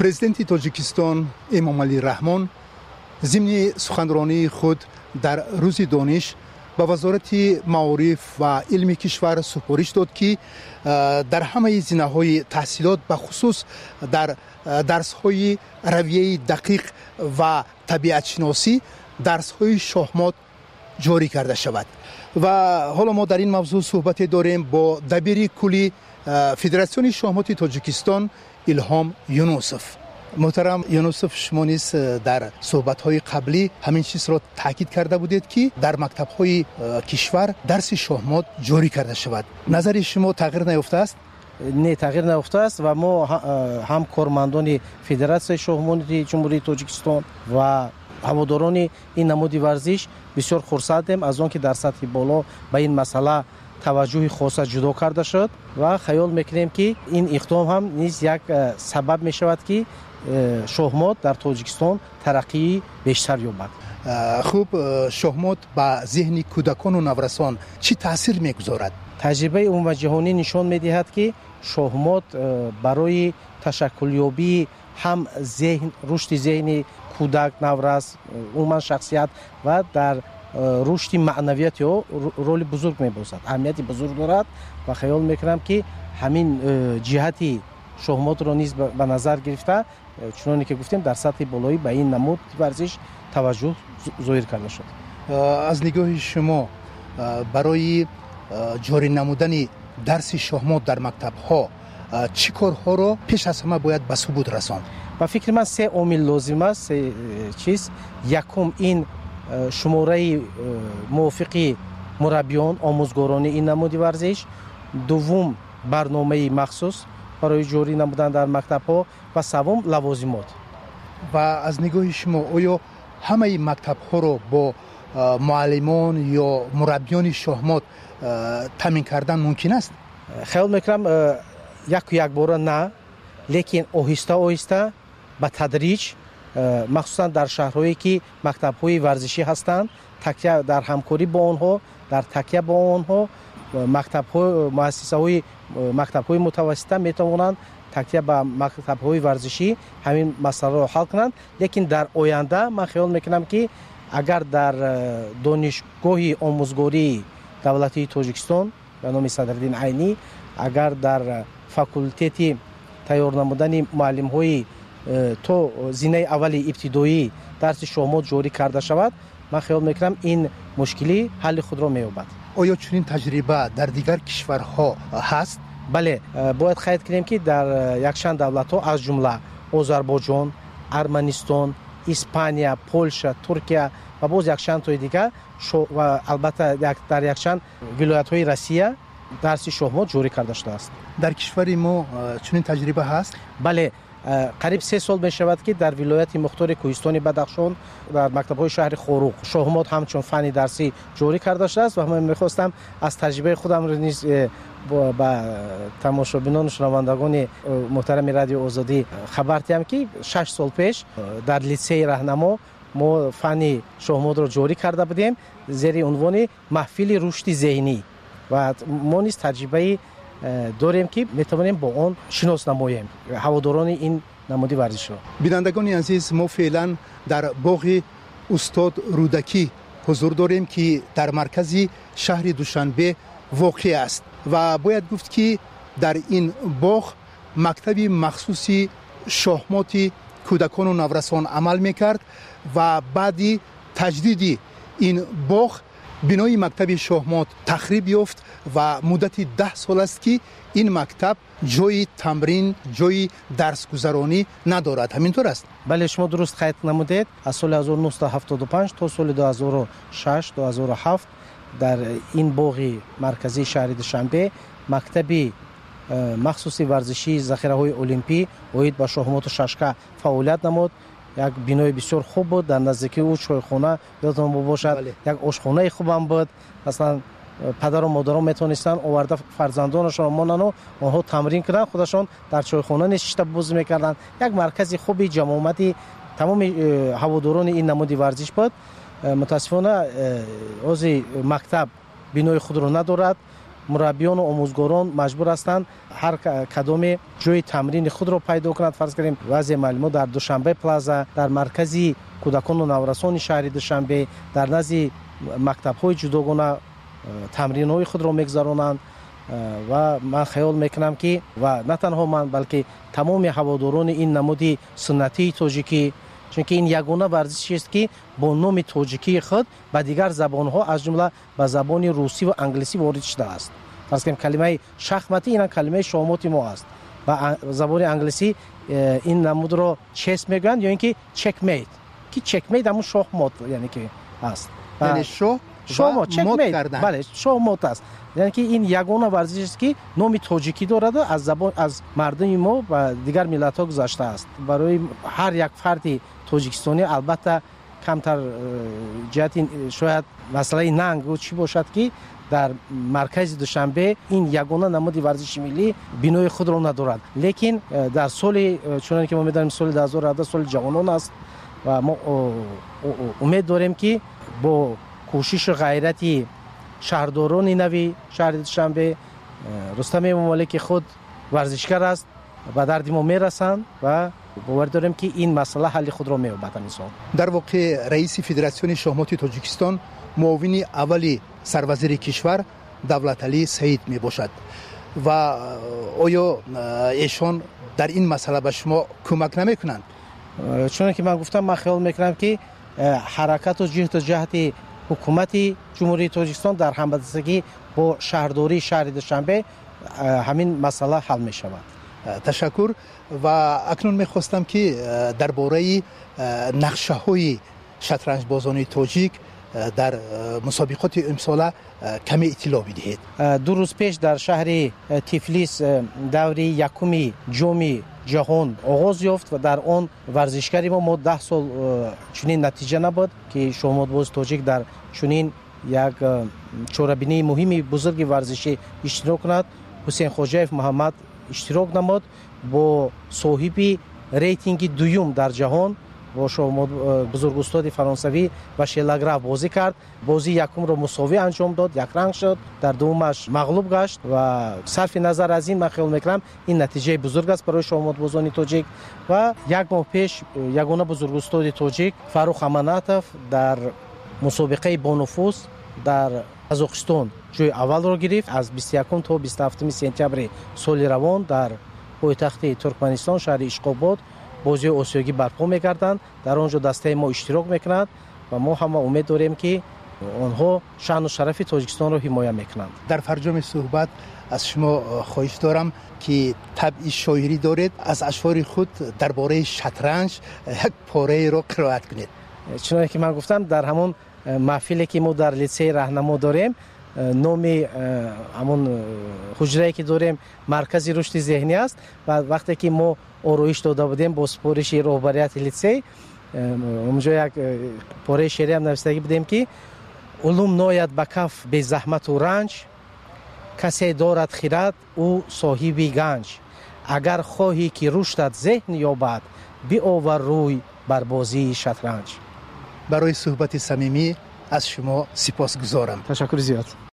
президенти тоҷикистон эмомалӣ раҳмон зимни суханронии худ дар рӯзи дониш ба вазорати маориф ва илми кишвар супориш дод ки дар ҳамаи зинаҳои таҳсилот бахусус дар дарсҳои равияи дақиқ ва табиатшиносӣ дарсҳои шоҳмот ҷорӣ карда шавад. Ва ҳоло мо дар ин мавзӯъ суҳбате дорем бо дабири кулли федератсиони шоҳмоти тоҷикистон илҳом юнусов. Муҳтарам юнусов шумо низ дар суҳбатҳои қаблӣ ҳамин чизро таъкид карда будед ки дар мактабҳои кишвар дарси шоҳмот ҷорӣ карда шавад. Назари шумо тағйир наёфтааст не тағйир наёфтааст ва мо ҳам кормандони федератсияи шоҳмоти ҷумҳурии тоҷикистон ва ҳаводорони ин намуди варзиш бисёр хурсандем аз он ки дар сатҳи боло ба ин масъала таваҷҷӯҳи хоса ҷудо карда шуд ва хаёл мекунем ки ин иқдом ҳам низ як э, сабаб мешавад ки э, шоҳмот дар тоҷикистон тараққии бештар ёбад э, хуб шоҳмот ба зеҳни кӯдакону наврасон чӣ таъсир мегузорад таҷрибаи умумаҷиҳонӣ нишон медиҳад ки шоҳмот барои ташаккулёбии ҳам рушди зеҳни кӯдак наврас умуман шахсият ва дар Э, рушди маънавияти ё роли бузург мебошад. Аҳамияти бузург дорад ва хаёл мекунам ки ҳамин э, ҷиҳати шоҳмотро низ ба назар гирифта. Э, чуноне ки гуфтем дар сатҳи болоӣ ба ин намуд варзиш таваҷҷӯҳ зоҳир карда шуд. Аз нигоҳи шумо барои ҷорӣ намудани дарси шоҳмот дар мактабҳо чӣ корҳоро пеш аз ҳама бояд ба субут расонд? Ба фикри ман се омил лозим аст се чиз якум ин шумораи э, мувофиқи мураббиён омӯзгорони ин намуди варзиш. Дуввум барномаи махсус барои ҷорӣ намудан дар мактабҳо ва саввум лавозимот. Ва аз нигоҳи шумо оё ҳамаи мактабҳоро бо э, муаллимон ё мураббиёни шоҳмот э, таъмин кардан мумкин аст? Хаёл мекунам яку якбора на лекин оҳиста оҳиста ба тадриҷ махсусан дар шаҳрҳое ки мактабҳои варзишӣ ҳастанд такя дар ҳамкорӣ бо онҳо дар такя бо онҳо муассисаҳои мактабҳои мутавассита метавонанд такя ба мактабҳои варзишӣ ҳамин масъаларо ҳал кунанд. Лекин дар оянда ман хиёл мекунам ки агар дар э, донишгоҳи омӯзгории давлатии тоҷикистон ба номи садриддин айнӣ агар дар факултети тайёр намудани муаллимҳои Э, то зинаи аввали ибтидоӣ дарси шоҳмот ҷорӣ карда шавад ман хиёл мекунам ин мушкилӣ ҳалли худро меёбад. Оё чунин таҷриба дар дигар кишварҳо ҳаст? Бале э, бояд қайд кунем ки дар э, якчанд давлатҳо аз ҷумла озарбойҷон арманистон испания полша туркия ва боз якчандтои дигар ва албатта дар якчанд вилоятҳои россия дарси шоҳмот ҷорӣ карда шудааст. Дар кишвари мо чунин таҷриба ҳаст? Бале Э, қариб се сол мешавад ки дар вилояти мухтори кӯҳистони бадахшон дар мактабҳои шаҳри хоруқ шоҳмот ҳамчун фанни дарсӣ ҷорӣ карда шудааст ва ман мехостам аз таҷрибаи худамро низ э, ба тамошобинону шунавандагони э, муҳтарами радиои озодӣ хабар диҳам ки шаш сол пеш дар литсеи раҳнамо мо фанни шоҳмотро ҷорӣ карда будем. Зери унвони маҳфили рушди зеҳнӣ ва мо низ таҷрибаи Э, дорем ки метавонем бо он шинос намоем ҳаводорони ин намуди варзишро бинандагони азиз мо феълан дар боғи устод рӯдакӣ ҳузур дорем ки дар маркази шаҳри душанбе воқеъ аст ва бояд гуфт ки дар ин боғ мактаби махсуси шоҳмоти кӯдакону наврасон амал мекард ва баъди таҷдиди ин боғ бинои мактаби шоҳмот тахриб ёфт ва муддати даҳ сол аст ки ин мактаб ҷои тамрин ҷои дарсгузаронӣ надорад. Ҳамин тур аст. Бале шумо дуруст қайд намудед? Аз соли 1975 то соли 2006 2007 дар ин боғи марказии шаҳри душанбе мактаби э, махсуси варзишии захираҳои олимпӣ оид ба шоҳмоту шашка фаъолият намуд як бинои бисёр хуб буд дар наздикии ӯ чойхона ёдтон бошад як ошхонаи хубам буд. Масалан э, падару модарон метавонистанд оварда фарзандонашонро монану онҳо тамрин кунанд худашон дар чойхона нишишта бозӣ мекарданд. Як маркази хуби ҷамоомати тамоми э, ҳаводорони ин намуди варзиш буд. Э, мутаассифона ҳозир мактаб бинои худро надорад мураббиёну омӯзгорон маҷбур ҳастанд. ҳар кадоме ҷои тамрини худро пайдо кунад. Фарз кардем баъзе маълимо дар душанбе плаза дар маркази кӯдакону наврасони шаҳри душанбе дар назди мактабҳои ҷудогона э, тамринҳои худро мегузаронанд э, ва ман хаёл мекунам ки ва на танҳо ман балки тамоми ҳаводорони ин намуди суннатии тоҷикӣ чунки ин ягона варзишест ки бо номи тоҷикии худ ба дигар забонҳо аз ҷумла ба забони русиву англисӣ ворид шудааст фарз кунем калимаи шахматӣ ина калимаи шомоти мо аст. Ба забони англисӣ э, ин намудро чес мегӯянд ё ин ки чекмейт ки чекмейт ҳамун шоҳмот яъне ки аст шоҳмот чекмейт бале шоҳмот аст яъне ки ин ягона варзишест ки номи тоҷикӣ дораду аз забон аз мардуми мо ба дигар миллатҳо гузаштааст барои ҳар як фарди тоҷикистонӣ албатта камтар э, ҷиҳати шояд масъалаи нангу чӣ бошад ки дар маркази душанбе ин ягона намуди варзиши миллӣ бинои худро надорад лекин э, дар соли э, чуноне ки мо медонем соли 2 соли ҷавонон аст ва мо умед дорем ки бо кӯшишу ғайрати шаҳрдорони нави шаҳри душанбе рустами мамолики худ варзишгар аст ба дарди мо мерасанд ва бовар дорем ки ин масъала ҳалли худро меёбад амисон дар воқеъ раиси федератсиони шоҳмоти тоҷикистон муовини аввали сарвазири кишвар давлаталӣ саид мебошад ва оё эшон дар ин масъала ба шумо кӯмак намекунанд чуноне ки ман гуфтам ман хаёл мекунам ки ҳаракату ҷиҳту ҷаҳди ҳукумати ҷумҳурии тоҷикистон дар ҳамдастагӣ бо шаҳрдории шаҳри душанбе ҳамин масъала ҳал мешавад ташаккур ва акнун мехостам ки э, дар бораи э, нақшаҳои шатранҷбозони тоҷик э, дар мусобиқоти имсола каме иттилоъ бидиҳед. Ду рӯз пеш дар шаҳри тифлис даври якуми ҷоми ҷаҳон оғоз ёфт ва дар он варзишгари мо мо даҳ сол чунин натиҷа набуд ки шоҳмотбози тоҷик дар чунин як чорабинии муҳими бузурги варзишӣ иштирок кунад. Ҳусейн хоҷаев муҳаммад иштирок намуд бо соҳиби рейтинги дуюм дар ҷаҳон бо э, бузургустоди фаронсавӣ ва шелаграф бозӣ кард бозии якумро мусовӣ анҷом дод якранг шуд дар дуввумаш мағлуб гашт ва сарфи назар аз ин ман хаёл мекунам ин натиҷаи бузург аст барои шоҳмотбозони тоҷик ва як моҳ пеш э, ягона бузургустоди тоҷик фарух аманатов дар мусобиқаи бонуфус дар қазоқистон ҷои аввалро гирифт аз 21 то 27 сентябри соли равон дар пойтахти туркманистон шаҳри ишқобод бозиҳои осиёгӣ барпо мегарданд дар он ҷо дастаи мо иштирок мекунад ва мо ҳама умед дорем ки онҳо шаъну шарафи тоҷикистонро ҳимоя мекунанд дар фарҷоми суҳбат аз шумо э, хоҳиш дорам ки табъи шоирӣ доред аз ашъори худ дар бораи шатранҷ як пораеро қироат кунед чуноне ки ман гуфтам дар ҳамон э, маҳфиле ки мо дар литсеи раҳнамо дорем Э, номи э, ҳамон э, ҳуҷрае ки дорем маркази рушди зеҳнӣ аст. Ва вақте ки мо ороиш дода будем бо супориши роҳбарияти литсей онҷо як пораи шеъриам навистагӣ будем ки улум нояд ба каф безаҳмату ранҷ касе дорад хирад ӯ соҳиби ганҷ. Агар хоҳӣ ки руштат зеҳн ёбад биовар рӯй бар бозии шатранҷ. Барои суҳбати самимӣ аз шумо сипосгузорам. Ташаккури зиёд